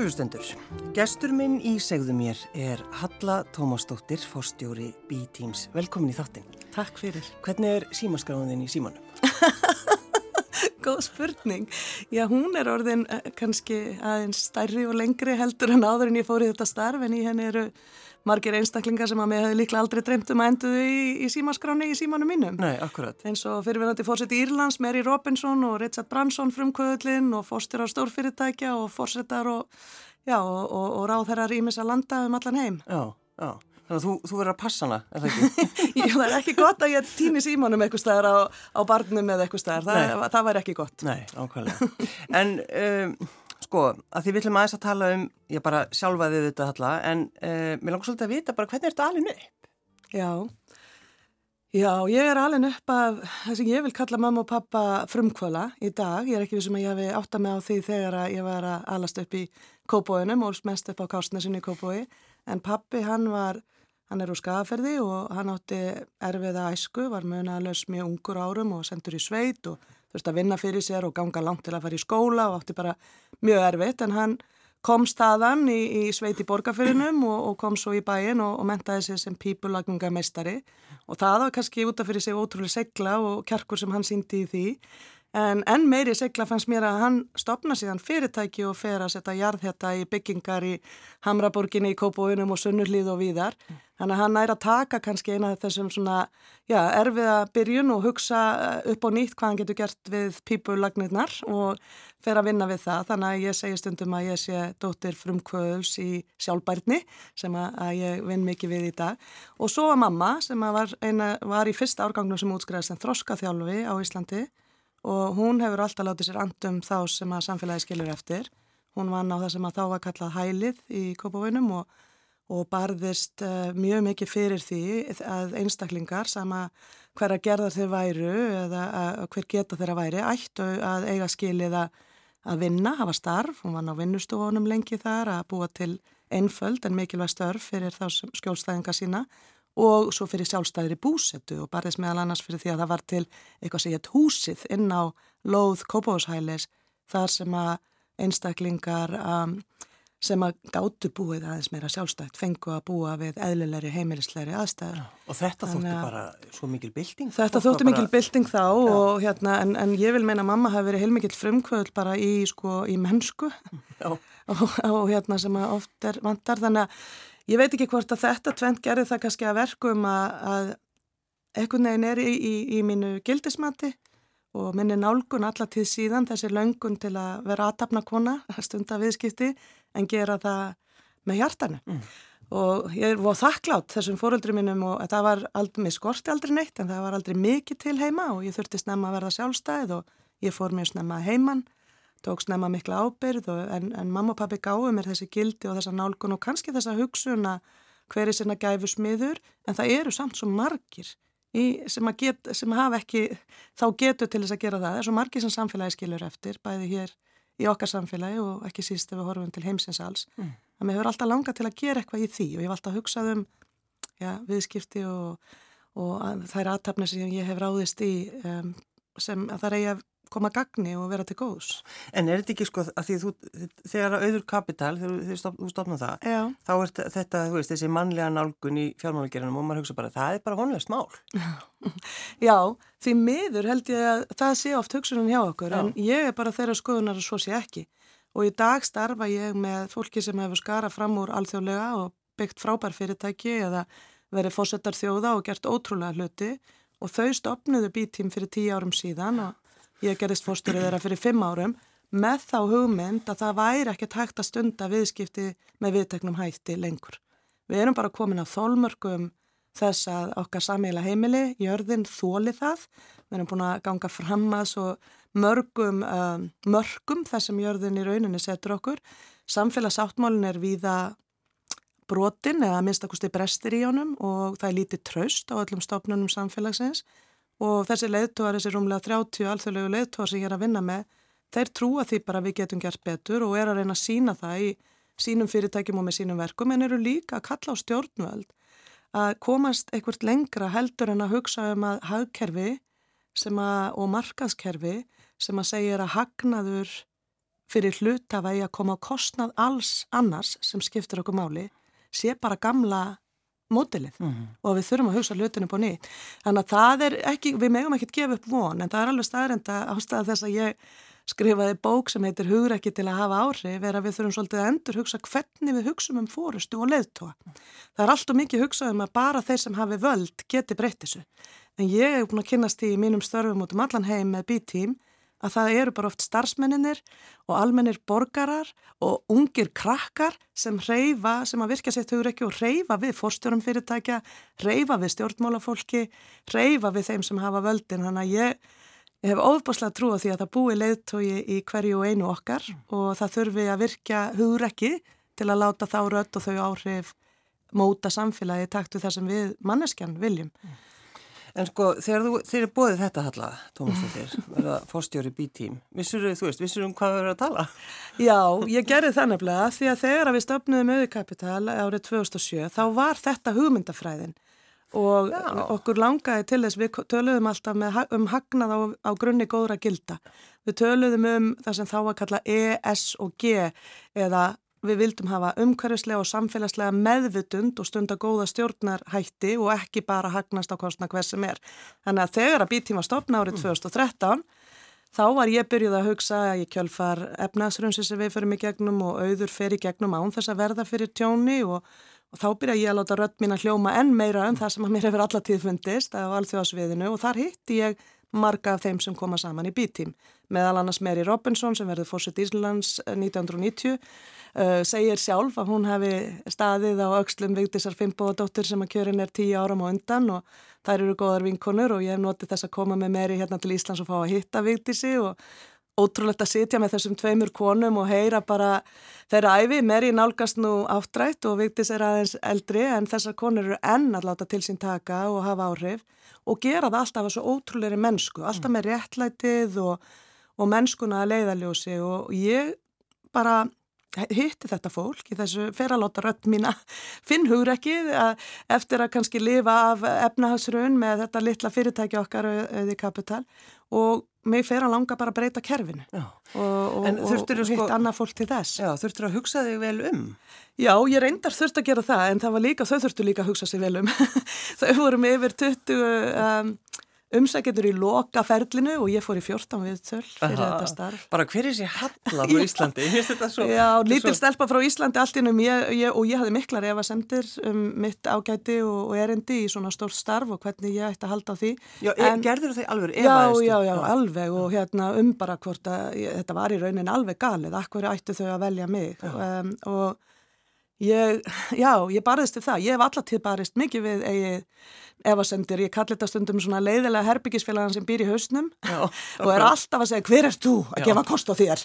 Kæru hlustendur, gestur minn í segðu mér er Halla Tómasdóttir, fórstjóri B-Teams. Velkomin í þáttin. Takk fyrir. Hvernig er símaskráðin í símanum? Góð spurning. Já, hún er orðin uh, kannski aðeins stærri og lengri heldur en áður en ég fór í þetta starf en í henni eru margir einstaklingar sem að mig hefði líklega aldrei dreymt um að enduðu í, í símaskráni í símanum mínum. Nei, akkurat. Eins og fyrirverandi fórsett í Írlands, Mary Robinson og Richard Branson frumkvöðlinn og fórstur á stórfyrirtækja og fórsettar og, já, og, og, og ráðherrar ímis að landa um allan heim. Já, já. Þannig að þú, þú verður að passa hana, er það ekki? Það er ekki gott að ég týni símanum eitthvað staðar á, á barnum eða eitthvað staðar. Það, það væri ekki gott. Nei, ákvæmlega. En... Um, sko, að því við ætlum aðeins að tala um, ég bara sjálfaði þetta halla, en uh, mér langar svolítið að vita bara hvernig er þetta alveg upp? Já, já, ég er alveg upp af það sem ég vil kalla mamma og pappa frumkvöla í dag. Ég er ekki vissum að ég hefði átta mig á því þegar að ég var að alast upp í Kópóinum og mest upp á Kásnesinni í Kópói, en pappi hann var Hann er úr skaferði og hann átti erfiða æsku, var mjög ungur árum og sendur í sveit og þurfti að vinna fyrir sér og ganga langt til að fara í skóla og átti bara mjög erfitt. En hann kom staðan í, í sveit í borgarfyrinum og, og kom svo í bæin og, og mentaði sér sem pípulagningameistari og það var kannski út af fyrir sig ótrúlega segla og kjarkur sem hann síndi í því En enn meiri segla fannst mér að hann stopna síðan fyrirtæki og fer að setja jarðhetta í byggingar í Hamraborginni, í Kópóinum og Sunnurlíð og víðar. Þannig að hann næra að taka kannski eina af þessum svona, já, erfiða byrjun og hugsa eh, upp á nýtt hvað hann getur gert við pípulagnirnar og fer að vinna við það. Þannig að ég segi stundum að ég sé dóttir frumkvöðuls í sjálfbærni sem að ég vinn mikið við í dag. Og svo var mamma sem var, eina, var í fyrsta árgangnum sem útskriðast en þroskaþjálfi á Íslandi og hún hefur alltaf látið sér andum þá sem að samfélagi skilur eftir. Hún vann á það sem að þá var kallað hælið í Kópavæunum og, og barðist uh, mjög mikið fyrir því að einstaklingar sama hverja gerðar þeir væru eða uh, hver geta þeirra væri ættu að eiga skilið að, að vinna, hafa starf. Hún vann á vinnustofunum lengi þar að búa til einföld en mikilvæg störf fyrir þá skjólstæðinga sína og svo fyrir sjálfstæðri búsettu og barðist meðal annars fyrir því að það var til eitthvað ég húsið inn á loð Kópáhúshælis þar sem að einstaklingar um, sem að gáttu búið aðeins meira sjálfstætt fengu að búa við eðlilegri heimilislegri aðstæður. Og þetta þótti bara svo mikil bilding? Þetta bara... mikil bilding þá og, hérna, en, en ég vil meina að mamma hafi verið heilmikil frumkvöld bara í, sko, í mennsku og, og hérna sem oft er vantar þannig að Ég veit ekki hvort að þetta tvent gerði það kannski að verkum að, að ekkun neginn er í, í, í mínu gildismati og minni nálgun alla tíð síðan þessi löngun til að vera aðtapna kona, stunda viðskipti en gera það með hjartanu. Mm. Og ég er voð þakklátt þessum fóröldri mínum og það var aldrei, mér skorti aldrei neitt en það var aldrei mikið til heima og ég þurfti snemma að verða sjálfstæð og ég fór mjög snemma heimann tók snemma mikla ábyrð og, en, en mamma og pappi gáði mér þessi gildi og þessa nálgun og kannski þessa hugsun að hver er sinna gæfu smiður en það eru samt svo margir í, sem, get, sem hafa ekki þá getur til þess að gera það. Það er svo margir sem samfélagi skilur eftir, bæði hér í okkar samfélagi og ekki síst ef við horfum til heimsins alls. Mm. Það með hefur alltaf langað til að gera eitthvað í því og ég hef alltaf hugsað um ja, viðskipti og, og þær aðtapnir sem ég hef ráðist í um, sem að það reyja koma gagni og vera til góðs. En er þetta ekki sko að því þú, þegar auður kapital, þegar þú stofnum það, Já. þá er þetta, þú veist, þessi mannlega nálgun í fjármálagerðinum og maður hugsa bara, það er bara vonlega smál. Já, því miður held ég að það sé oft hugsunum hjá okkur, Já. en ég er bara þeirra skoðunar að svo sé ekki. Og í dag starfa ég með fólki sem hefur skara fram úr alþjóðlega og byggt frábær fyrirtæki eða verið fósettar þjóða og gert ótrúlega hluti og þau stopnuðu bítím fyrir tíu árum síðan og ég gerist fórsturið þeirra fyrir fimm árum með þá hugmynd að það væri ekkert hægt að stunda viðskipti með viðteknum hætti lengur. Við erum bara komin á þólmörgum þess að okkar samíla heimili, jörðin, þóli það. Við erum búin að ganga fram að svo mörgum, uh, mörgum þess sem jörðin í rauninni setur okkur. Samfélagsáttmálin er víða brotin eða minnstakusti brestir í honum og það er lítið traust á öllum stofnunum samfélagsins og þessi leiðtóar, þessi rúmlega 30 alþjóðlegu leiðtóar sem ég er að vinna með, þeir trúa því bara við getum gert betur og er að reyna að sína það í sínum fyrirtækjum og með sínum verkum en eru líka að kalla á stjórnvöld að komast einhvert lengra heldur en að hugsa um að hagkerfi að, og markaðskerfi sem að segja að hagnaður fyrir hlutafægi að koma á kostnað alls annars sem skiptir okkur máli sé bara gamla mótilið mm -hmm. og við þurfum að hugsa hlutinu på nýtt. Þannig að það er ekki, við megum ekki gefa upp von en það er alveg staðrenda ástæða þess að ég skrifaði bók sem heitir Hugrekki til að hafa áhrif er að við þurfum svolítið að endur hugsa hvernig við hugsum um fórustu og leðtóa. Það er alltaf mikið hugsað um að bara þeir sem hafi völd geti breytt þessu. En ég hef búin að kynast í mínum störfum út um allan heim með B-team að það eru bara oft starfsmenninir og almennir borgarar og ungir krakkar sem reyfa, sem að virka sér hugrekki og reyfa við fórstjórum fyrirtækja, reyfa við stjórnmálafólki, reyfa við þeim sem hafa völdin. Þannig að ég, ég hef óbúslega trú á því að það búi leiðtói í hverju og einu okkar og það þurfi að virka hugrekki til að láta þá rött og þau áhrif móta samfélagi taktu það sem við manneskjan viljum. Mm. En sko, þegar þú, þeir eru bóðið þetta halla, Tómasdóttir, verða fórstjóri B-team, vissur þú veist, vissur um hvað við verðum að tala? Já, ég gerði það nefnilega því að þegar við stopnum auðvikapital árið 2007, þá var þetta hugmyndafræðin og Já. okkur langaði til þess, við töluðum alltaf með, um hagnað á, á grunni góðra gilda. Við töluðum um það sem þá að kalla E, S og G eða Við vildum hafa umhverfislega og samfélagslega meðvutund og stunda góða stjórnarhætti og ekki bara hagnast á kostna hver sem er. Þannig að þegar að býttíma stopna árið 2013 þá var ég byrjuð að hugsa að ég kjölfar efnaðsrunsi sem við förum í gegnum og auður fer í gegnum án þess að verða fyrir tjóni og, og þá byrja ég að láta rött mín að hljóma enn meira um það sem að mér hefur allatíð fundist á alþjóðsviðinu og þar hitti ég marga af þeim sem koma saman í býtím. Meðal annars Mary Robinson sem verður fórsett Íslands 1990 uh, segir sjálf að hún hefði staðið á aukslum Vigdísar Fimboðadóttir sem að kjörin er tíu áram og undan og þær eru góðar vinkonur og ég hef notið þess að koma með Meri hérna til Íslands og fá að hitta Vigdísi og ótrúlegt að sitja með þessum tveimur konum og heyra bara þeirra æfi. Meri nálgast nú áttrætt og Vigdís er aðeins eldri en þessar konur eru enn að láta til sín taka og hafa áhrif og gera það alltaf að svo ótrúleiri mennsku, alltaf með réttlætið og, og mennskuna að leiðaljósi og ég bara hitti þetta fólk í þessu feralóta rött mína finn hugur ekki eftir að kannski lifa af efnahagsraun með þetta litla fyrirtæki okkar auði kapital og mig fer að langa bara að breyta kerfinu. Já. og, og, og hitt sko, annað fólk til þess. Já, þurftur að hugsa þig vel um? Já, ég reyndar þurft að gera það en það var líka, þau þurftu líka að hugsa sig vel um. Þau vorum yfir 20 um, umsækjendur í loka ferlinu og ég fór í 14 viðtöl fyrir Aha, þetta starf. Bara hver er þessi halla frá Íslandi? Svo, Já, lítil stelpa frá Íslandi allt innum ég, ég, og ég hafði miklar ef að sendir um mitt ágæti og, og erendi í svona stórt starf og hvernig ég ætti að halda því. Já, en, gerður þau alveg efaðistu? Já, já, já, alveg og hérna um bara hvort að þetta var í raunin alveg galið, akkur ættu þau að velja mig um, og Ég, já, ég barðist við það. Ég hef allatíð barist mikið við evasendir. Ég kalli þetta stundum svona leiðilega herbyggisfélagan sem býr í hausnum já, og er alltaf að segja hver er þú að já. gefa kost á þér?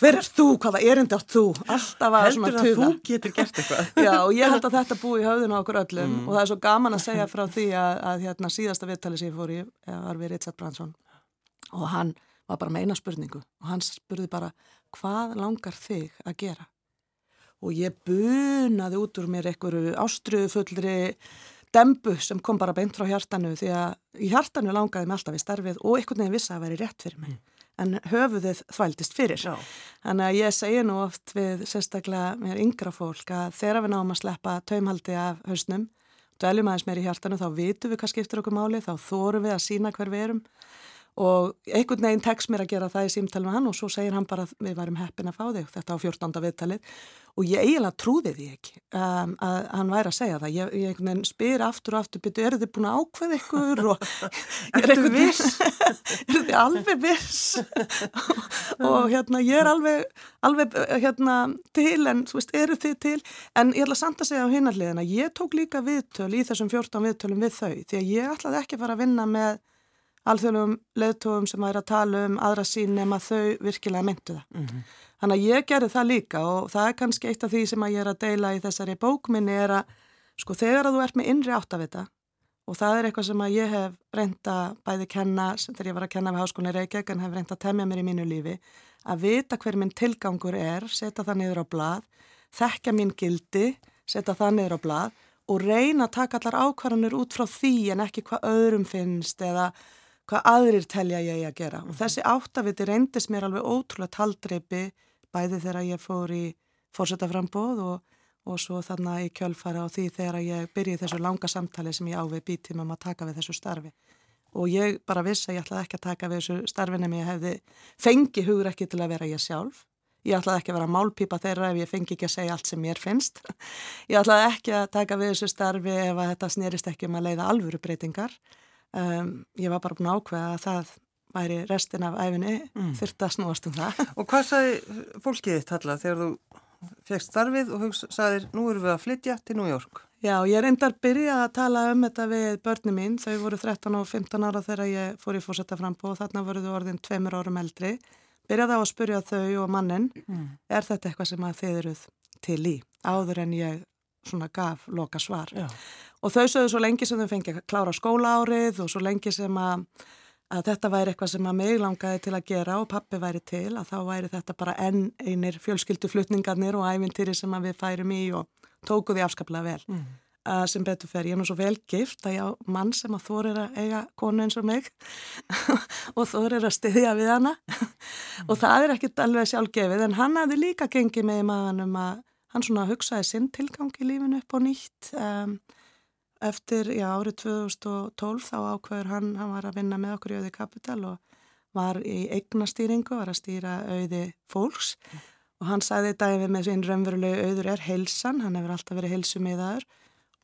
Hver er þú? Hvaða erindi átt þú? Alltaf að svona tuða. Heldur að þú getur gert eitthvað? Já, og ég held að þetta búi í höfðinu á okkur öllum mm. og það er svo gaman að segja frá því að, að hérna, síðasta viðtali sem ég fór í var við Richard Branson og hann var bara með eina spurningu og hann spurði bara hvað langar þig að gera? Og ég bunaði út úr mér einhverju ástrufullri dembu sem kom bara beint frá hjartanu því að í hjartanu langaði mig alltaf í starfið og einhvern veginn vissi að það væri rétt fyrir mig. Mm. En höfuðið þvældist fyrir. Já. Þannig að ég segi nú oft við sérstaklega mér yngra fólk að þegar við náum að sleppa taumhaldi af hausnum, dveljum aðeins mér í hjartanu, þá vitum við hvað skiptir okkur máli, þá þórum við að sína hver við erum og einhvern veginn tekst mér að gera það í símtal með hann og svo segir hann bara við varum heppin að fá þig, þetta á 14. viðtalið. Og ég eiginlega trúði því ekki um, að hann væri að segja það. Ég, ég spyr aftur og aftur byrju, eru þið búin að ákveða ykkur? Og er þið viss? Eru þið alveg viss? Og hérna ég er alveg, alveg hérna til en þú veist, eru þið til? En ég ætla samt að segja á hinarliðina ég tók líka viðtöl í þessum 14 viðtölum við þau því að ég ætlaði ekki að fara að vinna með alþjóðlum leðtóum sem er að tala um aðra sín nema þau virkilega myndu það mm -hmm. Þannig að ég gerði það líka og það er kannski eitt af því sem að ég er að deila í þessari bókminni er að sko þegar að þú ert með innri áttavita og það er eitthvað sem að ég hef reynda bæði kenna, þegar ég var að kenna við háskólinni Reykjavík en hef reynda að temja mér í mínu lífi að vita hver minn tilgangur er, setja það niður á blad, þekka mín gildi, setja það niður á blad og reyna að taka allar ákvarðanur út frá því en ekki hvað öðrum finnst eða hvað aðrir telja ég að gera. Og þessi áttaviti reyndist mér alveg ótrúlega taldreipi bæði þegar ég fór í fórsetaframbóð og, og svo þannig í kjölfara á því þegar ég byrji þessu langa samtali sem ég ávið býtum um að taka við þessu starfi. Og ég bara vissi að ég ætlaði ekki að taka við þessu starfin en ég hefði fengi hugur ekki til að vera ég sjálf. Ég ætlaði ekki að vera málpípa þeirra ef ég fengi ekki að segja allt sem mér finnst. Ég ætlaði ekki að taka við þessu starfi ef þetta snerist ekki um að leiða alvöru breytingar um, ég var bara búin að ákveða að það væri restin af æfinni mm. þurft að snúast um það Og hvað sagði fólkið þitt Halla þegar þú fegst starfið og sagðir nú erum við að flytja til New York? Já, ég reyndar byrjað að tala um þetta við börnum mín, þau voru 13 og 15 ára þegar ég fór í fórsetta frambú og þarna voruðu orðin tveimur árum eldri. Byrjaði á að spurja þau og mannin, mm. er þetta eitthvað sem að þið eruð til í áður en ég svona gaf loka svar. Já. Og þau sögðu svo lengi sem þau fengið að klára skóla árið og svo lengi sem að að þetta væri eitthvað sem að mig langaði til að gera og pappi væri til að þá væri þetta bara enn einir fjölskylduflutningarnir og ævintýri sem við færum í og tókuði afskaplega vel. Mm. Uh, sem betur fer, ég er nú svo vel gift að ég á mann sem að þórir að eiga konu eins og mig og þórir að styðja við hana mm. og það er ekkit alveg sjálfgefið en hann hafði líka gengið með maðanum að hann svona hugsaði sinn tilgang í lífinu upp á nýtt eftir, já, árið 2012 þá ákveður hann, hann var að vinna með okkur í auði kapital og var í eignastýringu, var að stýra auði fólks mm. og hann sagði þetta ef við með einn raunverulegu auður er heilsan, hann hefur alltaf verið heilsumiðaður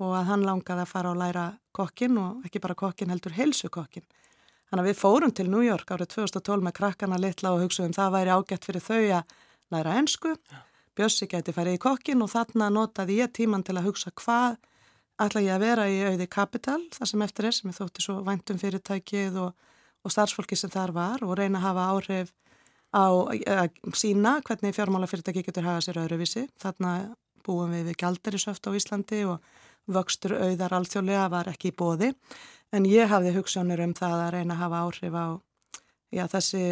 og að hann langaði að fara og læra kokkin og ekki bara kokkin heldur heilsukokkin. Þannig að við fórum til New York árið 2012 með krakkana litla og hugsaðum það væri ágætt fyrir þau að læra ennsku, Bjössi geti farið í kokkin og þarna notaði ég tíman til að hugsa hvað ætla ég að vera í auði kapital, það sem eftir er sem ég þótti svo væntum fyrirtækið og, og starfsfólki sem þar var og reyna að hafa áhrif á að sína hvernig fjármálafyrirtæki getur hafa sér öðruvísi. Þarna búum við við gældarisöft á Íslandi og vöxtur auðar alþjóðlega var ekki í bóði en ég hafði hugsanur um það að reyna að hafa áhrif á já, þessi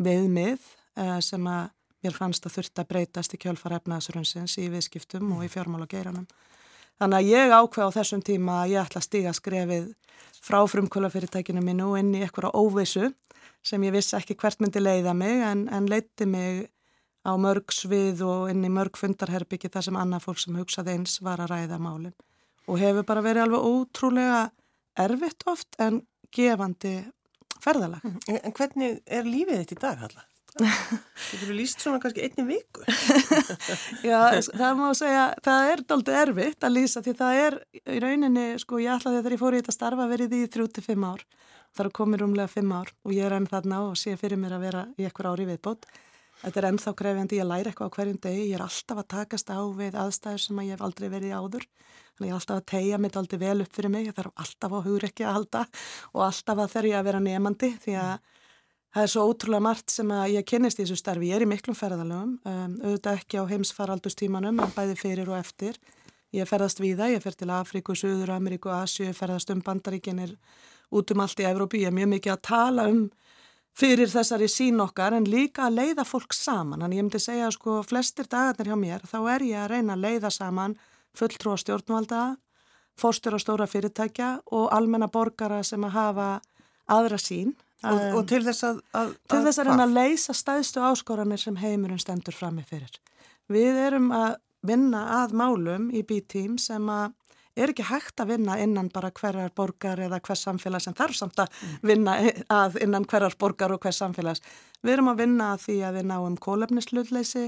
viðmið eh, sem að mér fannst að þurft að breytast í kjölfar efnaðsrunnsins í viðskiptum og í fjármálageiranum. Þannig að ég ákveð á þessum tíma að ég ætla að stiga skrefið frá frumkvölafyrirtækinu mínu og inn í eitthvað óvissu sem ég vissi ekki hvert myndi leiða mig en, en leiti mig á mörg svið og inn í mörg fundarherbyggi þar sem annað fólk sem hugsaði eins var að ræða málinn og hefur bara verið alveg ótrúlega erfitt oft en gefandi ferðalag. En hvernig er lífið þitt í dag, Halla? Þú eru líst svona kannski einni viku. Já, það má segja það er doldið erfitt að lýsa því það er í rauninni, sko ég ætlaði þegar ég fór í þetta starfa verið í 35 ár. Það er komið rúmlega 5 ár og ég er enn þarna og sé fyrir mér að vera í ekkur ári viðbót. Þetta er ennþá krefjandi, ég læri eitthvað á hverjum degi ég er alltaf að takast á við aðstæður sem ég hef aldrei verið áður. Þannig ég er alltaf að tegja mitt aldrei vel upp fyrir mig ég þarf alltaf á hugur ekki að halda og alltaf að þerja að vera nefandi því að Það er svo ótrúlega margt sem að ég kennist í þessu starfi. Ég er í miklum ferðalögum, um, auðvitað ekki á heimsfaraldustímanum, en bæði fyrir og eftir. Ég ferðast víða, ég fer til Afríku, Suður, Ameríku, Asju, ferðast um bandaríkinir út um allt í Evrópi. Ég er mjög mikið að tala um fyrir þessari sín okkar en líka að leiða fólk saman. Þannig ég myndi segja að sko flestir dagarnir hjá mér, þá er ég að reyna að leiða saman fulltrú á stjórnvalda, fórstur á stóra fyrirtækja og almenna borgara sem að hafa aðra sín Og, um, og til þess að... að til þess að reyna að leysa stæðstu áskoranir sem heimurinn stendur frammi fyrir. Við erum að vinna að málum í B-team sem að er ekki hægt að vinna innan bara hverjar borgar eða hvers samfélags en þarf samt að mm. vinna að innan hverjar borgar og hvers samfélags. Við erum að vinna að því að við náum kólefnislöðleysi,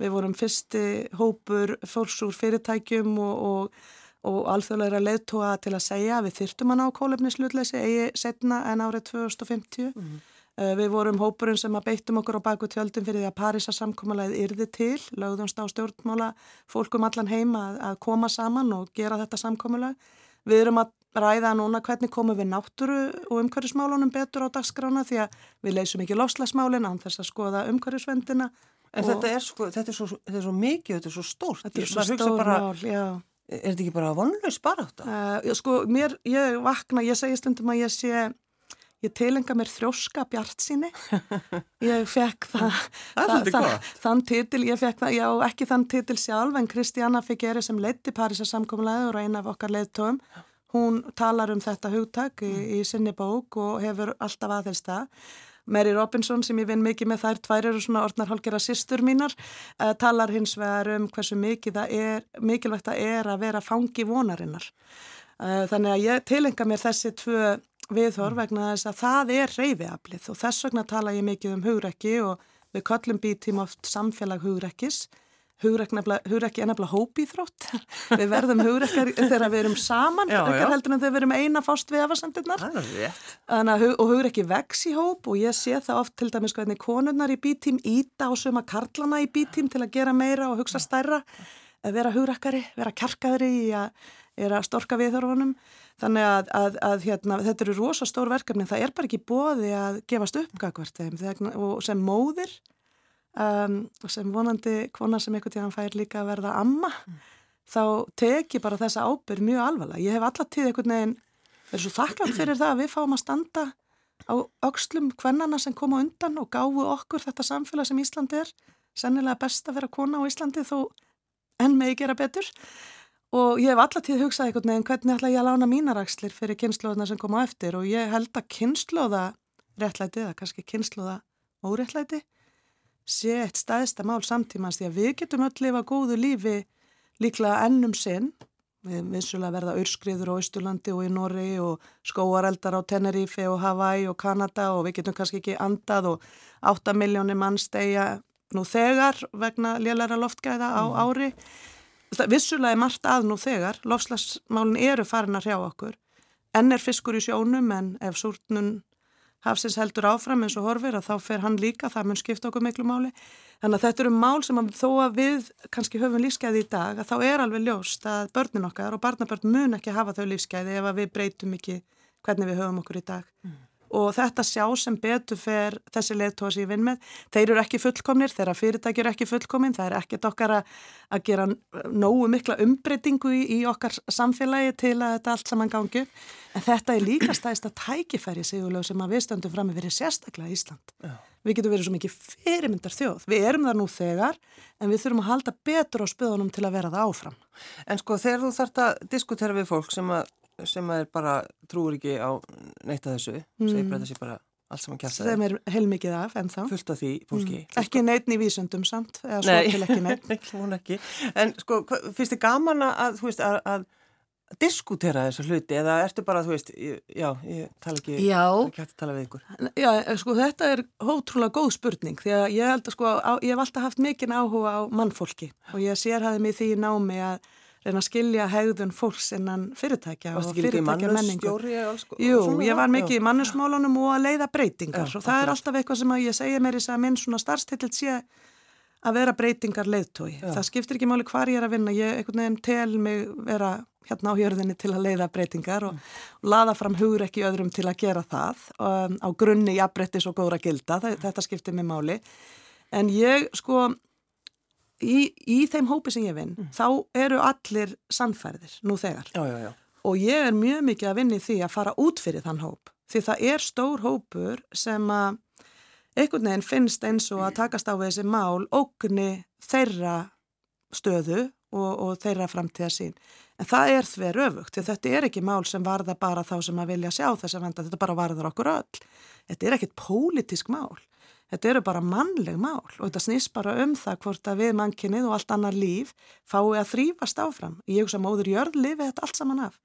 við vorum fyrsti hópur fórs úr fyrirtækjum og, og og alþjóðleira leðtóa til að segja að við þyrtum að ná kólefnislutleysi eigi setna en árið 2050. Mm. Uh, við vorum hópurinn sem að beittum okkur á baku tjöldum fyrir því að Parísa samkómalæðið yrði til, lögðumst á stjórnmála fólkum allan heima að, að koma saman og gera þetta samkómalæð. Við erum að ræða núna hvernig komum við náttúru og umhverjusmálunum betur á dagskrána því að við leysum ekki lofslagsmálinn án þess að skoða umhverjusvendina. En þetta er, sko, þetta, er svo, þetta er svo mikið, þetta er svo stórt. Þetta er svo stór mál, já. Er þetta ekki bara vonlaus bara átt að? Uh, sko, mér, ég vakna, ég segi stundum að ég sé, ég tilenga mér þrjóska bjart síni. Ég fekk það, það, það þann titil, ég fekk það, já, ekki þann titil sjálf, en Kristjana Figueri sem leiti Parísa samkominlega og eina af okkar leiðtóum, hún talar um þetta hugtak í, í sinni bók og hefur alltaf aðeins það. Mary Robinson sem ég vinn mikið með þær tvær eru svona orðnar hálgjara sýstur mínar uh, talar hins vegar um hversu mikið það er, mikilvægt það er að vera fangi vonarinnar. Uh, þannig að ég tilenga mér þessi tvö viðhor vegna þess að það er reyfiaflið og þess vegna tala ég mikið um hugrekki og við köllum bítím oft samfélag hugrekkis hugrekki er nefnilega hópíþrótt. Við verðum hugrekkar þegar við erum saman já, já. heldur en þegar við erum eina fást við afasendirnar og hugrekki vex í hóp og ég sé það oft til dæmis hvernig konunnar í bítím íta á suma karlana í bítím til að gera meira og hugsa stærra. Vera hugrekkari, vera kjarkaðri í að, að storka viðhörfunum þannig að, að, að hérna, þetta eru rosastór verkefni. Það er bara ekki bóði að gefast uppgagvart þeim og sem móðir um, sem vonandi konar sem einhvern tíðan fær líka að verða amma mm. þá tek ég bara þessa ábyrg mjög alvarlega. Ég hef alltaf tíð einhvern veginn verið svo þakklátt fyrir það að við fáum að standa á aukslum hvernana sem koma undan og gáfu okkur þetta samfélag sem Íslandi er. Sennilega best að vera kona á Íslandi þó enn megi gera betur og ég hef alltaf tíð hugsað einhvern veginn hvernig ætla ég að lána mínarakslir fyrir kynnslóðuna sem koma á eftir og ég held að kynnslóða réttlæti eða kannski kynnslóða óréttlæti sé eitt staðista mál samtímans því að við getum öll lifa góðu lífi líklega ennum sinn. Við vissulega verða örskriður á Ístulandi og í Norri og skóareldar á Tenerife og Hawaii og Kanada og við getum kannski ekki andað og 8 miljónir mann stegja nú þegar vegna lélæra loftgæða á mhm. ári. Það vissulega er margt að nú þegar. Lofslagsmálin eru farin að hrjá okkur. Enn er fiskur í sjónum en ef súrtnun hafsins heldur áfram eins og horfir að þá fer hann líka, það mun skipta okkur miklu máli. Þannig að þetta eru mál sem að þó að við kannski höfum lífskeiði í dag að þá er alveg ljóst að börnin okkar og barnabörn mun ekki hafa þau lífskeiði ef við breytum ekki hvernig við höfum okkur í dag. Mm og þetta sjá sem betur fer þessi leðtóa sem ég vinn með, þeir eru ekki fullkomnir, þeirra fyrirtæki eru ekki fullkomin, það er ekkert okkar að gera nógu mikla umbreytingu í, í okkar samfélagi til að þetta allt saman gangi, en þetta er líka stæðist að tækifæri sigurlega sem að við stöndum fram með fyrir sérstaklega Ísland. Já. Við getum verið svo mikið fyrirmyndar þjóð, við erum það nú þegar, en við þurfum að halda betur á spöðunum til að vera það áfram. En sko þegar þú þart að diskutera við fólk sem að sem er bara trúur ekki á neitt að þessu mm. segir bara þessi bara allt sem að kjasta þeim er heilmikið af ennþá fullt af því fólki mm. ekki neitt í vísundum samt eða svo Nei. til ekki en sko finnst þið gaman að þú veist að, að diskutera þessu hluti eða ertu bara þú veist já, ég tala ekki já. ekki hægt að tala við ykkur já, sko þetta er hótrúlega góð spurning því að ég held að sko á, ég hef alltaf haft mikinn áhuga á mannfólki og ég sér hafði mig því námi að reyna að skilja hegðun fólks innan fyrirtækja og fyrirtækja menningu. Jú, ég var mikið í mannusmálunum og að leiða breytingar já, og það er alltaf eitthvað sem ég segja mér í þess að minn svona starfstill sé að vera breytingar leiðtói. Það skiptir ekki máli hvar ég er að vinna, ég einhvern veginn tel mig vera hérna á hjörðinni til að leiða breytingar og, mm. og laða fram hugur ekki öðrum til að gera það um, á grunni jafnbrettis og góðra gilda, þetta skiptir mig máli. En ég sko í, í þeim hópi sem ég vinn mm. þá eru allir sannfærðir nú þegar já, já, já. og ég er mjög mikið að vinni því að fara út fyrir þann hóp því það er stór hópur sem að einhvern veginn finnst eins og að takast á þessi mál ókunni þeirra stöðu og, og þeirra framtíða sín en það er þver öfugt því þetta er ekki mál sem varða bara þá sem að vilja sjá þess að venda þetta bara varðar okkur öll þetta er ekkit pólitísk mál Þetta eru bara mannleg mál og þetta snýst bara um það hvort að við mannkinnið og allt annar líf fái að þrýfast áfram. Ég hugsa móður jörð lifi þetta allt saman af.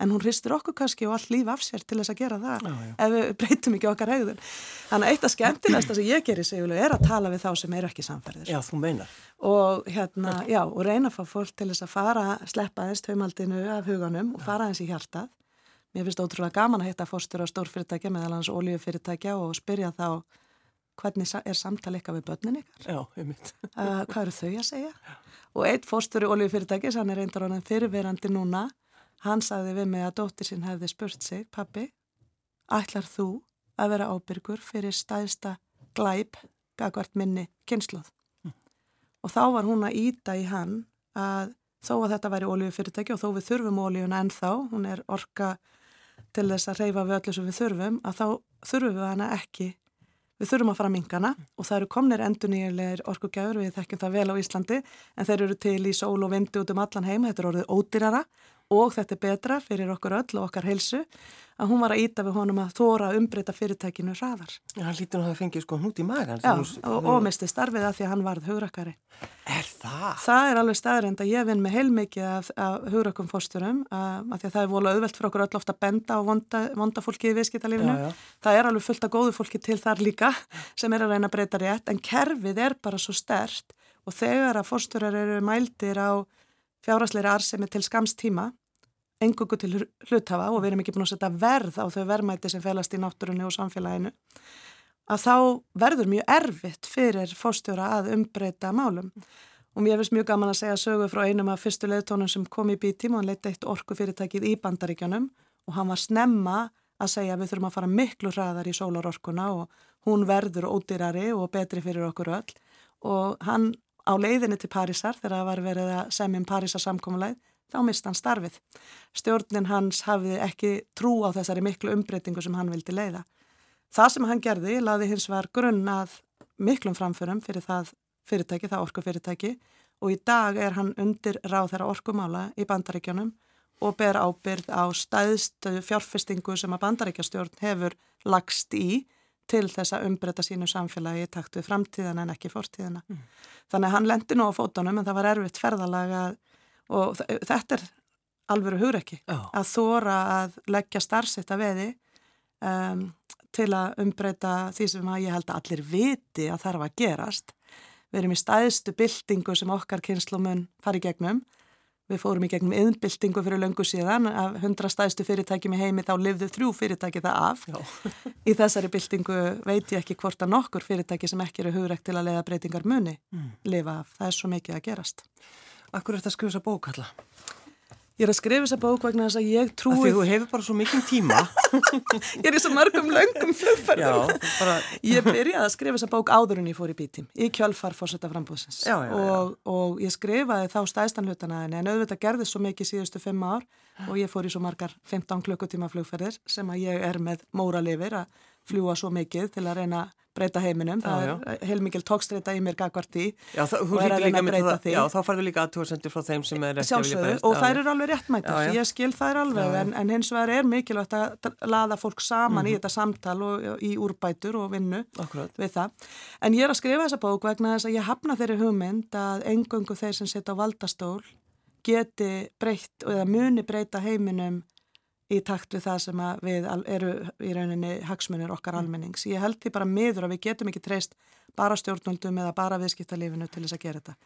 En hún hristur okkur kannski og allt líf af sér til þess að gera það já, já. ef við breytum ekki okkar hegðun. Þannig að eitt af skemmtilegsta sem ég gerir segjulega er að tala við þá sem eru ekki samferðir. Já, þú meinar. Og, hérna, já, og reyna að fá fólk til þess að fara, sleppa þess taumaldinu af huganum og fara þess í hjartað. Mér finnst ótrúlega gaman að hitta fórstur á stórfyrirtækja meðal hans oljufyrirtækja og spyrja þá hvernig er samtal eitthvað við börnin ykkar? Já, mynd. uh, hvað eru þau að segja? Já. Og eitt fórstur í oljufyrirtækis, hann er reyndar á hann fyrirverandi núna, hann sagði við mig að dóttir sín hefði spurt sig, pappi, ætlar þú að vera ábyrgur fyrir stæðsta glæp gagvart minni kynsloð? Mm. Og þá var hún að íta í hann að þó að þetta væri oljufyrirtæki og þó við þurfum oljuna ennþá, hún er orka til þess að reyfa við öllu sem við þurfum, að þá þurfum við hana ekki Við þurfum að fara að mingana og það eru komnir endurníðilegir orkugjafur, við þekkjum það vel á Íslandi, en þeir eru til í sól og vindi út um allan heima, þetta er orðið ódýrara og þetta er betra fyrir okkur öll og okkar heilsu að hún var að íta við honum að þóra að umbreyta fyrirtækinu hraðar. Já, hann lítur nú að það fengið sko hnút í magan. Já, og, og misti starfið að því að hann varð hugrakkari. Er það? Það er alveg staðrind að ég vinn með heilmikið af, af hugrakkum fórsturum að því að það er volið auðvelt fyrir okkur öll ofta að benda á vonda, vonda fólki í viðskiptalífinu. Það er alveg fullt af góðu fólki til þar líka sem er að reyna að breyta rétt en kerfið er bara svo stert og þegar að fórsturar eru mældir á fjárasleiri arsemi til skamstíma engungu til hluthafa og við erum ekki búin að setja verð á þau verðmæti sem felast í náttúrunni og samfélaginu að þá verður mjög erfitt fyrir fórstjóra að umbreyta málum. Og mér finnst mjög gaman að segja sögu frá einum af fyrstu leðtónum sem kom í bítim og hann leitt eitt orku fyrirtækið í bandaríkjanum og hann var snemma að segja við þurfum að fara miklu hraðar í sólarorkuna og hún verður ódýrari og betri fyrir okkur öll. Og hann á leiðinni til Parísar þegar það var verið að semjum Parísar samkomulæð þá mist hann starfið. Stjórnin hans hafði ekki trú á þessari miklu umbreytingu sem hann vildi leiða. Það sem hann gerði laði hins var grunn að miklum framförum fyrir það fyrirtæki, það orkufyrirtæki og í dag er hann undir ráð þeirra orkumála í bandaríkjónum og ber ábyrð á stæðst fjárfestingu sem að bandaríkjastjórn hefur lagst í til þess að umbreyta sínu samfélagi í takt við framtíðana en ekki fortíðana. Mm. Þannig að hann lendi nú á fótunum en það var erfitt ferðalega að og þetta er alvöru hugrekki oh. að þóra að leggja starfsetta veði um, til að umbreyta því sem að ég held að allir viti að þarf að gerast. Við erum í stæðstu byltingu sem okkar kynslumun fari gegnum. Við fórum í gegnum yðnbyltingu fyrir löngu síðan af hundra stæðstu fyrirtækjum í heimi þá livðu þrjú fyrirtæki það af. í þessari byltingu veit ég ekki hvort að nokkur fyrirtæki sem ekki eru hugrekk til að leiða breytingar muni mm. lifa af. Það er svo mikið að gerast. Akkur er þetta að skrifa þessa bók alla? Ég er að skrifa þessa bók vegna þess að ég trúi... Því þú hefur bara svo mikið tíma. ég er í svo mörgum löngum flugferðum. Bara... ég byrjaði að skrifa þessa bók áður en ég fór í bítím, í kjölfar fórsetta frambúðsins. Já, já, og, og ég skrifaði þá stæðstanhlutana en auðvitað gerði svo mikið síðustu fimm ár og ég fór í svo margar 15 klukkutíma flugferðir sem að ég er með móra lifir að fljúa svo mikið til að reyna breyta heiminum, það já, já. er heilmikil tókstreita í mér gagvart í já, það, og er að reyna að breyta því. Já, þá farðu líka aðtúrsendur frá þeim sem er ekki að vilja breyta. Og þær eru alveg réttmættar, ég skil þær alveg, en, en hins vegar er mikilvægt að laða fólk saman mm -hmm. í mhm. þetta samtal og í úrbætur og vinnu Akkurat. við það. En ég er að skrifa þessa bók vegna þess að ég hafna þeirri hugmynd að engöngu þeir sem setja á valdastól geti breytt eða muni breyta heiminum í takt við það sem við eru í rauninni hagsmunir okkar mm. almennings. Ég held því bara miður að við getum ekki treyst bara stjórnvöldum eða bara viðskiptalífinu til þess að gera þetta.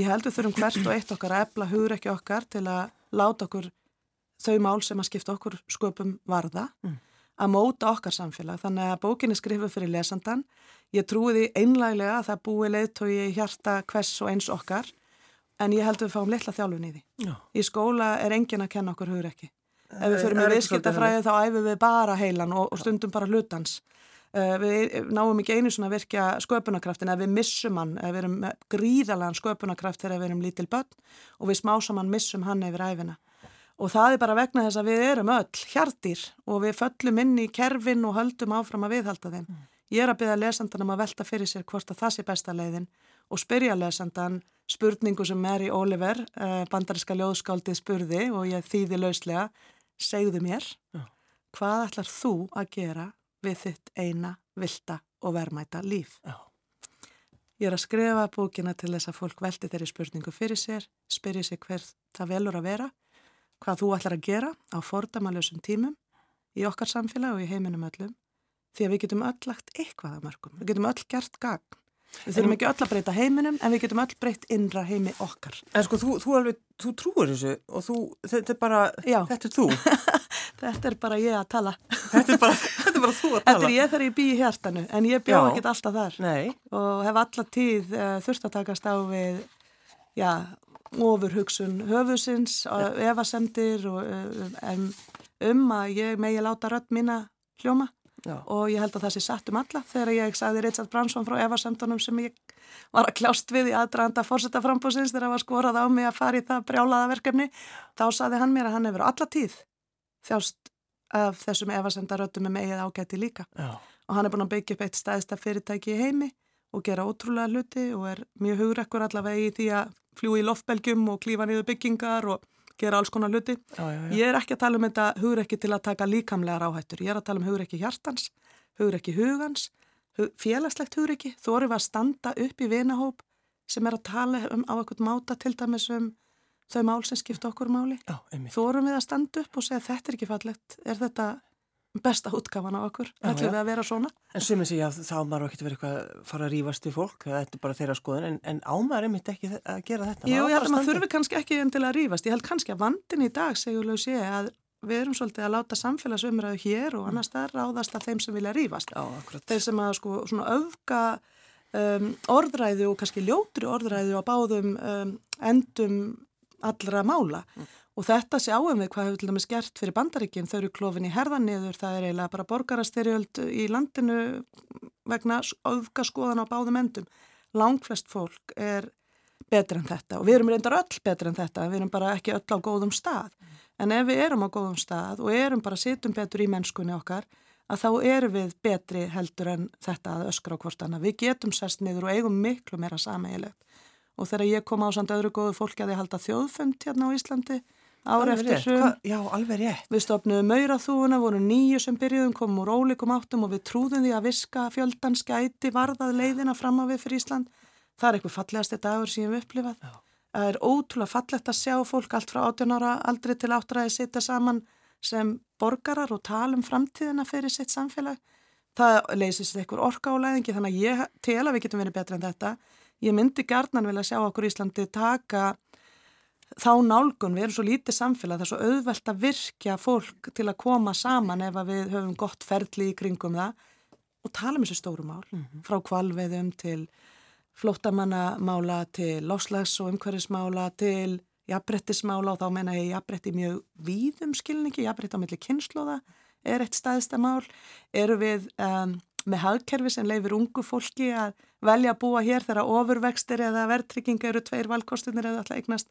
Ég held við þurfum hvert og eitt okkar að ebla hugur ekki okkar til að láta okkur þau mál sem að skipta okkur sköpum varða, mm. að móta okkar samfélag. Þannig að bókinni skrifu fyrir lesandan. Ég trúi því einlæglega að það búi leiðtói hjarta hvers og eins okkar en ég held við fáum litla þjálfun í því. Já. Í skóla er engin að kenna okkur hugur ekki ef við fyrir með viðskiptafræði þá æfum við bara heilan og, og stundum bara hlutans. Uh, við náum ekki einu svona virkja sköpunarkraftin ef við missum hann, ef við erum gríðalega sköpunarkraft þegar við erum lítil börn og við smásamann missum hann yfir æfina og það er bara vegna þess að við erum öll hjartir og við föllum inn í kerfin og höldum áfram að viðhalda þeim. Mm. ég er að byrja lesandan um að velta fyrir sér hvort að það sé besta leiðin og spyrja lesandan spurningu sem Mary Oliver, uh, bandariska ljóðskáldið spurði og ég þýði lauslega segðu mér, Já. hvað ætlar þú að gera við þitt eina, vilda og vermæta líf? Já. Ég er að skrifa bókina til þess að fólk veldi þeirri spurningu fyrir sér, spyrja sér hver það velur að vera, hvað þú ætlar að gera á fordamalösum tímum í okkar samfélag og í heiminum öllum, því að við getum öll lagt eitthvað að mörgum, við getum öll gert gagn Við þurfum ekki öll að breyta heiminum en við getum öll breytt innra heimi okkar. En sko þú, þú alveg, þú trúur þessu og þú, þetta er bara, Já. þetta er þú. þetta er bara ég að tala. þetta, er bara, þetta er bara þú að tala. Þetta er ég þegar ég bý í hjartanu en ég bjá ekkert alltaf þar. Nei. Og hef alla tíð uh, þurft að takast á við, já, ofur hugsun höfusins, ja. evasendir og uh, um, um að ég megi láta rödd mína hljóma. Já. og ég held að það sé satt um alla þegar ég sagði Richard Bransson frá Evarsamtunum sem ég var að kljást við í aðdraðanda fórsetaframbúsins þegar það var skorað á mig að fara í það brjálaða verkefni þá saði hann mér að hann hefur alla tíð þjást af þessum Evarsamtaröttum með megið ágæti líka Já. og hann er búin að byggja upp eitt stæðsta fyrirtæki í heimi og gera ótrúlega hluti og er mjög hugrekkur allavega í því að fljú í loftbelgjum og klífa niður byggingar og gera alls konar hluti. Já, já, já. Ég er ekki að tala um þetta hugrekki til að taka líkamlegar áhættur. Ég er að tala um hugrekki hjartans, hugrekki hugans, hug, félagslegt hugrekki. Þú eru að standa upp í vinahóp sem er að tala um á eitthvað máta til dæmis um þau mál sem skipta okkur máli. Þú erum við að standa upp og segja þetta er ekki fallegt. Er þetta besta útgafan á okkur? Ætlum við að vera svona? En sumið segja að þá maður ekki verið eitthvað að fara að rífast við fólk, þetta er bara þeirra skoðun, en, en ámaður einmitt ekki þe- að gera þetta. Jú, ég held að maður þurfi kannski ekki enn til að rífast. Ég held kannski að vandin í dag, segjuleg sé, að við erum svolítið að láta samfélagsumræðu hér og annars það ráðast að þeim sem vilja akkurat. Þeir sem að sko svona öfga um, orðræðu og kannski ljótri orðræðu á báðum um, endum allra mála. Og þetta sjáum við hvað hefur til dæmis gert fyrir bandaríkinn, þau eru klófin í herðan niður, það er eiginlega bara borgarastyrjöld í landinu vegna öfgaskoðan á báðum endum. Langflest fólk er betur en þetta og við erum reyndar öll betur en þetta, við erum bara ekki öll á góðum stað. En ef við erum á góðum stað og erum bara sittum betur í mennskunni okkar, að þá erum við betri heldur en þetta að öskra á hvort annað. Við getum sest niður og eigum miklu meira sameigilegt. Og þegar ég kom á samt öðru góðu fólki að ég halda þjóðfund hérna á Íslandi Alveg eftir Hva- Já, alveg rétt. Við stopnuðum mauraþúuna, voru nýju sem byrjuðum, komum úr ólíkum áttum og við trúðum því að viska fjöldan skæti varðað leiðina fram á við fyrir Ísland. Það er eitthvað fallegasti dagur sem ég hef upplifað. Já. Það er ótrúlega fallegt að sjá fólk allt frá 18 ára aldrei til áttræði sitja saman sem borgarar og tala um framtíðina fyrir sitt samfélag. Það leysist eitthvað orka á læðingi þannig að ég tel að við getum verið betra en þetta. Ég myndi gærnan vilja sjá okkur Íslandi taka þá nálgun, við erum svo lítið samfélag, það er svo auðvelt að virkja fólk til að koma saman ef að við höfum gott ferli í kringum það og tala um þessu stóru mál, frá kvalveðum til flóttamannamála, til loslags og umhverfismála, til jafnbrettismála og þá menna ég jafnbretti mjög víðum skilningi, jafnbretti á milli kynnslóða er eitt staðista mál, eru við um, með hagkerfi sem leifir ungu fólki að velja að búa hér þegar ofurvextir eða verðtrygginga eru tveir valkostunir eða alltaf eignast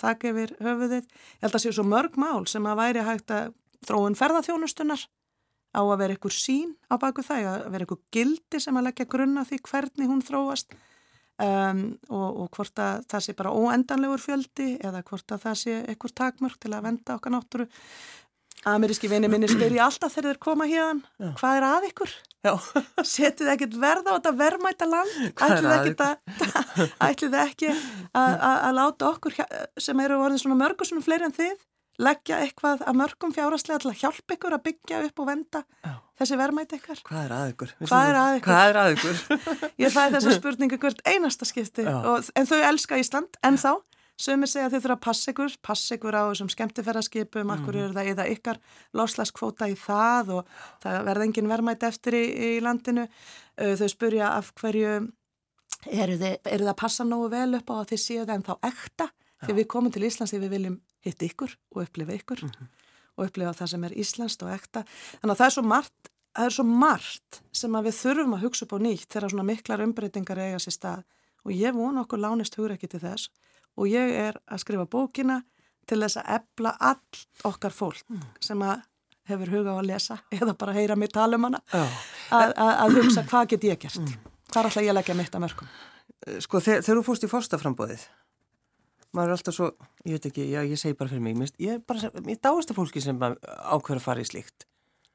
þakka yfir höfuðið. Ég held að séu svo mörg mál sem að væri hægt að þróun ferðarþjónustunar á að vera ykkur sín á baku það, að vera ykkur gildi sem að leggja grunna því hvernig hún þróast um, og, og hvort að það sé bara óendanlegur fjöldi eða hvort að það sé ykkur takmörk til að venda okkar náttúru. Ameríski vini minni spyrja alltaf þegar þeir koma hérna, hvað er að ykkur? Setið ekkert verð á þetta verðmæta land? Ætlið ekki að, að, að láta okkur sem eru orðin svona mörgursunum fleiri en þið leggja eitthvað að mörgum fjáraslega til að hjálpa ykkur að byggja upp og venda Já. þessi verðmæti ykkar? Hvað er að ykkur? Hvað er að ykkur? Hvað er að ykkur? Ég fæði þessa spurningu hvert einasta skipti og, en þau elska Ísland en þá Sumir segja að þau þurfa að passa ykkur, passa ykkur á þessum skemmtifæraskipum, mm. akkur eru það eða ykkar loslaskvóta í það og það verða engin verðmætt eftir í, í landinu. Þau spurja af hverju eru þið, eru það að passa nógu vel upp á að þið séu það en þá ekta því við komum til Íslands því við viljum hitta ykkur og upplifa ykkur og upplifa það sem er Íslandst og ekta. Þannig að það er svo margt, það er svo margt sem að við þurfum að hugsa upp á nýtt þegar svona miklar umbreytingar eiga sér stað og ég vona okkur lánist hugur ekki til þess og ég er að skrifa bókina til þess að ebla all okkar fólk sem að hefur huga á að lesa eða bara heyra mig tala um hana Já. að, að, að hugsa hvað get ég gert hvað ætla ég að leggja mitt að mörgum Sko, þegar, þegar þú fórst í fórstaframbóðið, maður er alltaf svo, ég veit ekki, já, ég segi bara fyrir mig, finnst- ég er bara, ég dáist af fólki sem ákveður að fara í slíkt.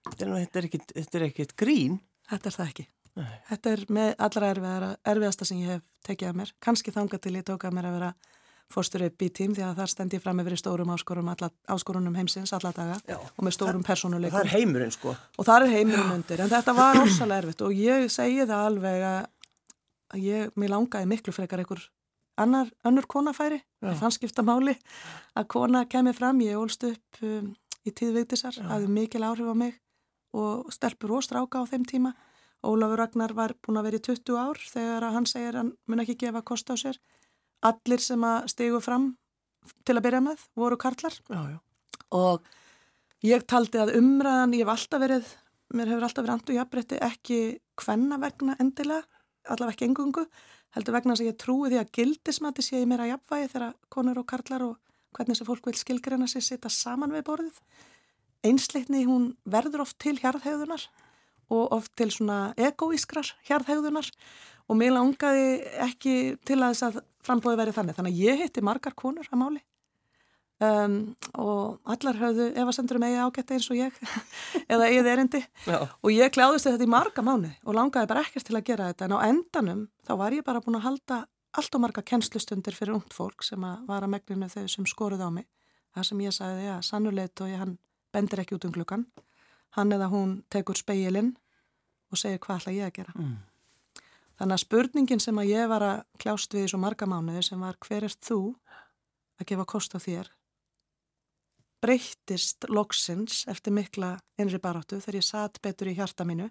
Þetta er, er er ekkit grín. þetta er það ekki Nei. þetta er með allra erfiðasta sem ég hef tekið að mér, kannski þangað til ég tók að mér að vera fórstur upp í tím því að þar stend ég fram yfir í stórum áskorunum heimsins alla daga Já. og með stórum persónuleikum. Það er heimurinn, sko. og það er heimurinn undir en þetta var orsalega erfitt og ég segi það alveg að ég, mér langaði miklu frekar einhver annar, önnur konafæri fann skipta máli að kona kemur fram, ég ólst upp um, í tíð Vigdísar, hafði mikil áhrif á mig og stelpur og stráka á þeim tíma. Ólafur Ragnar var búin að vera í 20 ár þegar hann segir hann mun ekki gefa kost á sér allir sem að stigu fram til að byrja með voru karlar Já, já. og ég taldi að umræðan, ég hef alltaf verið, mér hefur alltaf verið andu jafnbretti ekki hvenna vegna endilega, allavega ekki engungu, heldur vegna að ég trúi því að gildismati sé ég meira jafnvægi þegar konur og karlar og hvernig þessi fólk vil skilgreina sig sitta saman við borðið. Einsleitni hún verður oft til hjarðhegðunar og oft til svona egoískrar hjarðhegðunar. Og mér langaði ekki til að þess að frambóði verið þannig. Þannig að ég hitti margar konur að máli. Um, og allar höfðu efasendur um eigi ágætti eins og ég eða eigið erindi. Já. og ég kláðist þetta í marga mánu og langaði bara ekkert til að gera þetta. En á endanum þá var ég bara búin að halda allt og marga kennslustundir fyrir ungt fólk sem að var að megninu þau sem skoruð á mig. Það sem ég sagði, já, sannuleit og ég hann bendir ekki út um klukkan hann eða hún tekur speilin og segir hvað ætla ég að gera Mm. þannig að spurningin sem að ég var að kljást við í svo marga mánuði sem var hver er þú að gefa kost á þér breyttist loksins eftir mikla innri baráttu þegar ég satt betur í hjarta mínu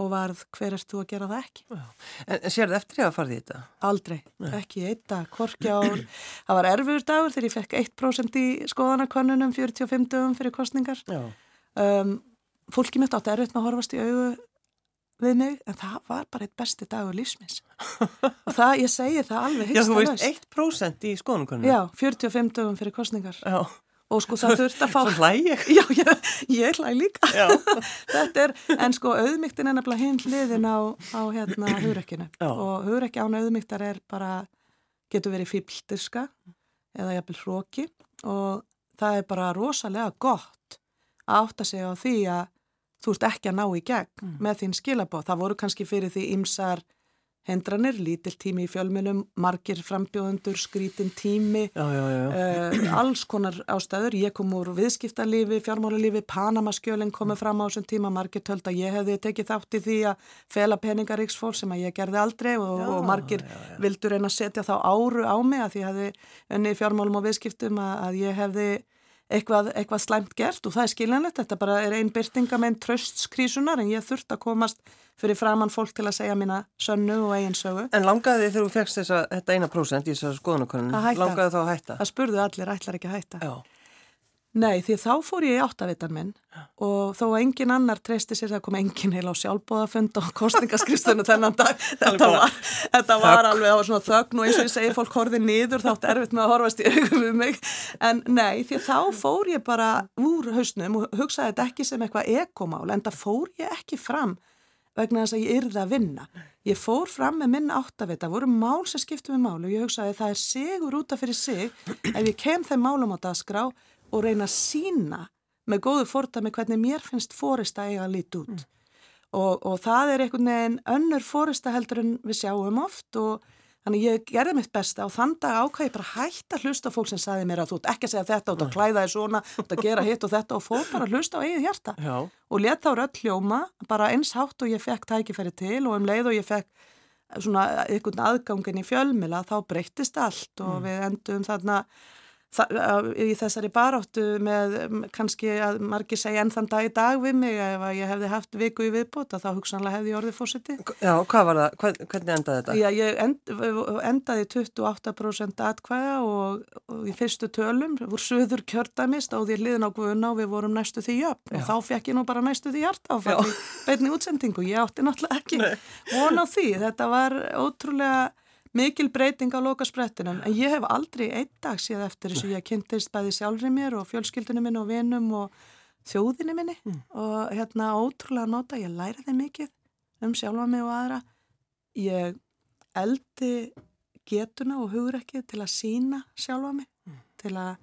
og varð hver er þú að gera það ekki En, en sér það eftir ég að fara í þetta? Aldrei, ekki eitt dag, hvorki ár. Það var erfiður dagur þegar ég fekk 1% í skoðanakönnunum 45 dögum fyrir kostningar. Já. Um, fólki mitt átti erfitt með að horfast í augu við mig, en það var bara eitt besti dagur lífsmins. Og það, ég segi það alveg Já, þú veist, 1% í skoðunum Já, 45 dögum fyrir kostningar. Já. Og sko það þurft að fá... Svo hlæg ég. Já, ég, ég hlæg líka. Já. Þetta er, en sko auðmygtin er nefnilega hinn hliðin á, á hérna hugrekkinu og hugrekki án auðmygtar er bara, getur verið fíbldirska eða jafnvel hróki og það er bara rosalega gott að átta sig á því að þú ert ekki að ná í gegn með þín skilabóð. Það voru kannski fyrir því ymsar hindranir, lítill tími í fjölmunum, margir frambjóðundur, skrítin tími, Já, já, já. uh, alls konar ástæður. Ég kom úr viðskiptarlífi, fjármálalífi, Panamaskjölinn komið fram á þessum tíma, margir töld að ég hefði tekið þátt í því að fela peningaríksfólk sem að ég gerði aldrei og, og margir vildur reyna að setja þá áru á mig að því að fjármálum og viðskiptum að, að ég hefði eitthvað, eitthvað slæmt gert og það er skiljanlegt, þetta bara er einn byrtinga með einn tröstskrísunar en ég þurft að komast fyrir framann fólk til að segja mína sönnu og eigin sögu. En langaði þegar þú fegst þessa, þetta eina prósent í þessar skoðanakonun, langaði þá að hætta? Það spurðu allir, ætlar ekki að hætta. Já. Nei, því þá fór ég í áttavitan minn og þó að engin annar treysti sér það kom engin heil á sjálfbóðafund og kostingaskristunum þennan dag. Þetta var, þetta var alveg á svona þögn og eins og ég segi fólk horfið niður þátt erfitt með að horfast í augum við mig. En nei, því þá fór ég bara úr hausnum og hugsaði þetta ekki sem eitthvað ekomál en það fór ég ekki fram vegna þess að ég yrði að vinna. Ég fór fram með minn áttavita, voru mál sem skiptum við mál og ég hugsaði það er sigur út af fyrir sig ef ég kem þeim málum á dagskrá og reyna að sína með góðu fordæmi hvernig mér finnst fórista eiga að líti út. Og, og það er einhvern veginn önnur fórista heldur en við sjáum oft og þannig ég gerði mitt besta og þann dag ákvæði bara hægt að hlusta á fólk sem saði mér að þú ert ekki að segja þetta, þú ert að klæða þig svona, þú ert að gera hitt og þetta og fór bara að hlusta á eigið hjarta Já. og let þá rödd hljóma bara eins hátt og ég fekk tækifæri til og um leið og ég fekk svona einhvern aðgangin í fjölmila þá breyttist allt og við endum þarna þa- í þessari baráttu með kannski að margir segja enn þann dag í dag við mig ef að ég hefði haft viku í viðbóta þá hugsanlega hefði ég orðið fósiti. Já, hvað var það? Hvern, hvernig endaði þetta? Já, ég end, endaði 28% atkvæða og, og í fyrstu tölum úr söður kjördæmi stóð ég liðin á guðuna og við vorum næstu því jöfn og þá fekk ég nú bara næstu því hjarta og fekk beinni útsendingu. Ég átti náttúrulega ekki von á því. Þetta var ótrúlega mikil breyting á lokasprettinum en ég hef aldrei einn dag síðan eftir þess að ég kynntist bæði sjálfri mér og fjölskyldunum minn og vinum og þjóðinni minni. Og hérna ótrúlega nota, ég læriði mikið um sjálfa mig og aðra. Ég eldi getuna og hugrekkið til að sína sjálfa mig, til að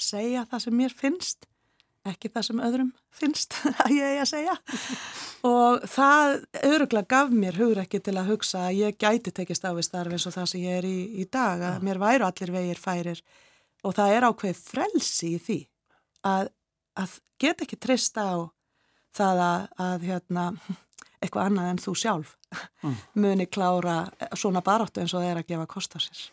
segja það sem mér finnst ekki það sem öðrum finnst að ég að segja. Og það öruglega gaf mér hugrekki til að hugsa að ég gæti tekist á við starf eins og það sem ég er í, í dag að mér væru allir vegir færir. Og það er ákveð frelsi í því að, að get ekki trista á það að, að hérna, eitthvað annað en þú sjálf muni klára svona baráttu eins og það er að gefa kost á sér.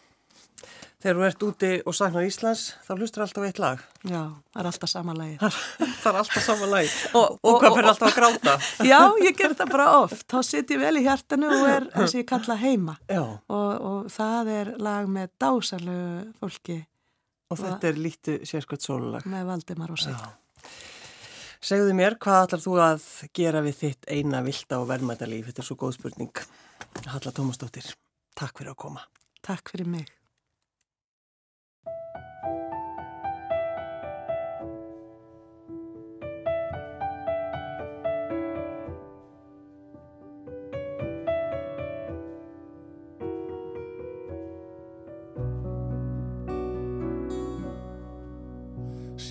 Þegar þú ert úti og saknar Íslands, þá hlustur alltaf eitt lag. Já, það er alltaf sama lagi. það er alltaf sama lag. Og- Og, og- hvað fyrir alltaf að gráta? Já, ég ger það bara oft. Þá sitt ég vel í hjartanu og er eins og ég kalla heima. Já, Og, og það er lag með dásalegu fólki og þetta er lítið sérskvært sólulag. með Valdimar og sig. Segðu mér, hvað ætlar þú að gera við þitt eina vilda og verðmættalíf? Þetta er svo góð spurning. Halla Tómasdóttir, takk fyrir að koma. Takk fyrir mig.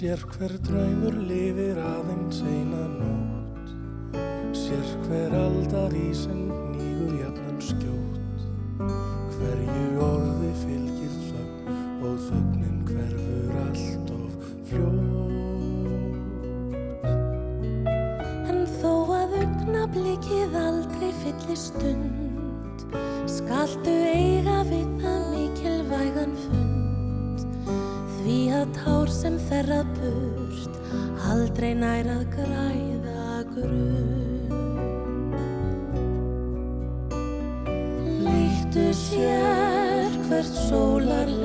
Sér hver draumur lifir aðeins eina nót Sér hver aldar í sem nýgur jafnan skjót Hverju orði fylgir þögn og þögnin hverfur allt of fljót En þó að augnablikið aldrei fyllir stund Skaltu eiga við það mikilvægan fund. Því að tár sem þerra burt Aldrei nær að græða grunn Líktu sér hvert sólarlag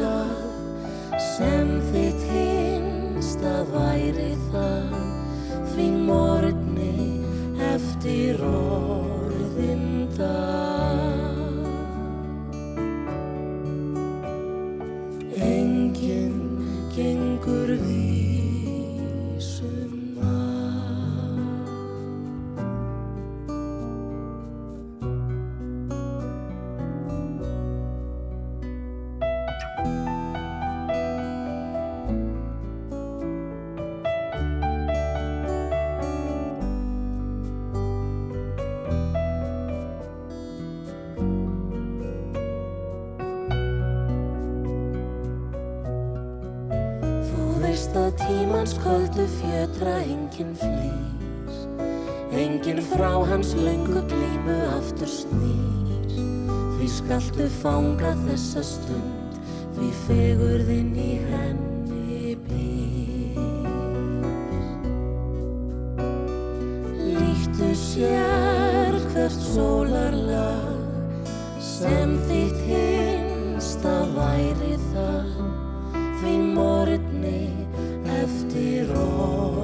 þessa stund því fegurðin í henni býr. Líktu sér hvert sólarlag sem þitt hinst að væri það því morgunni eftir ó.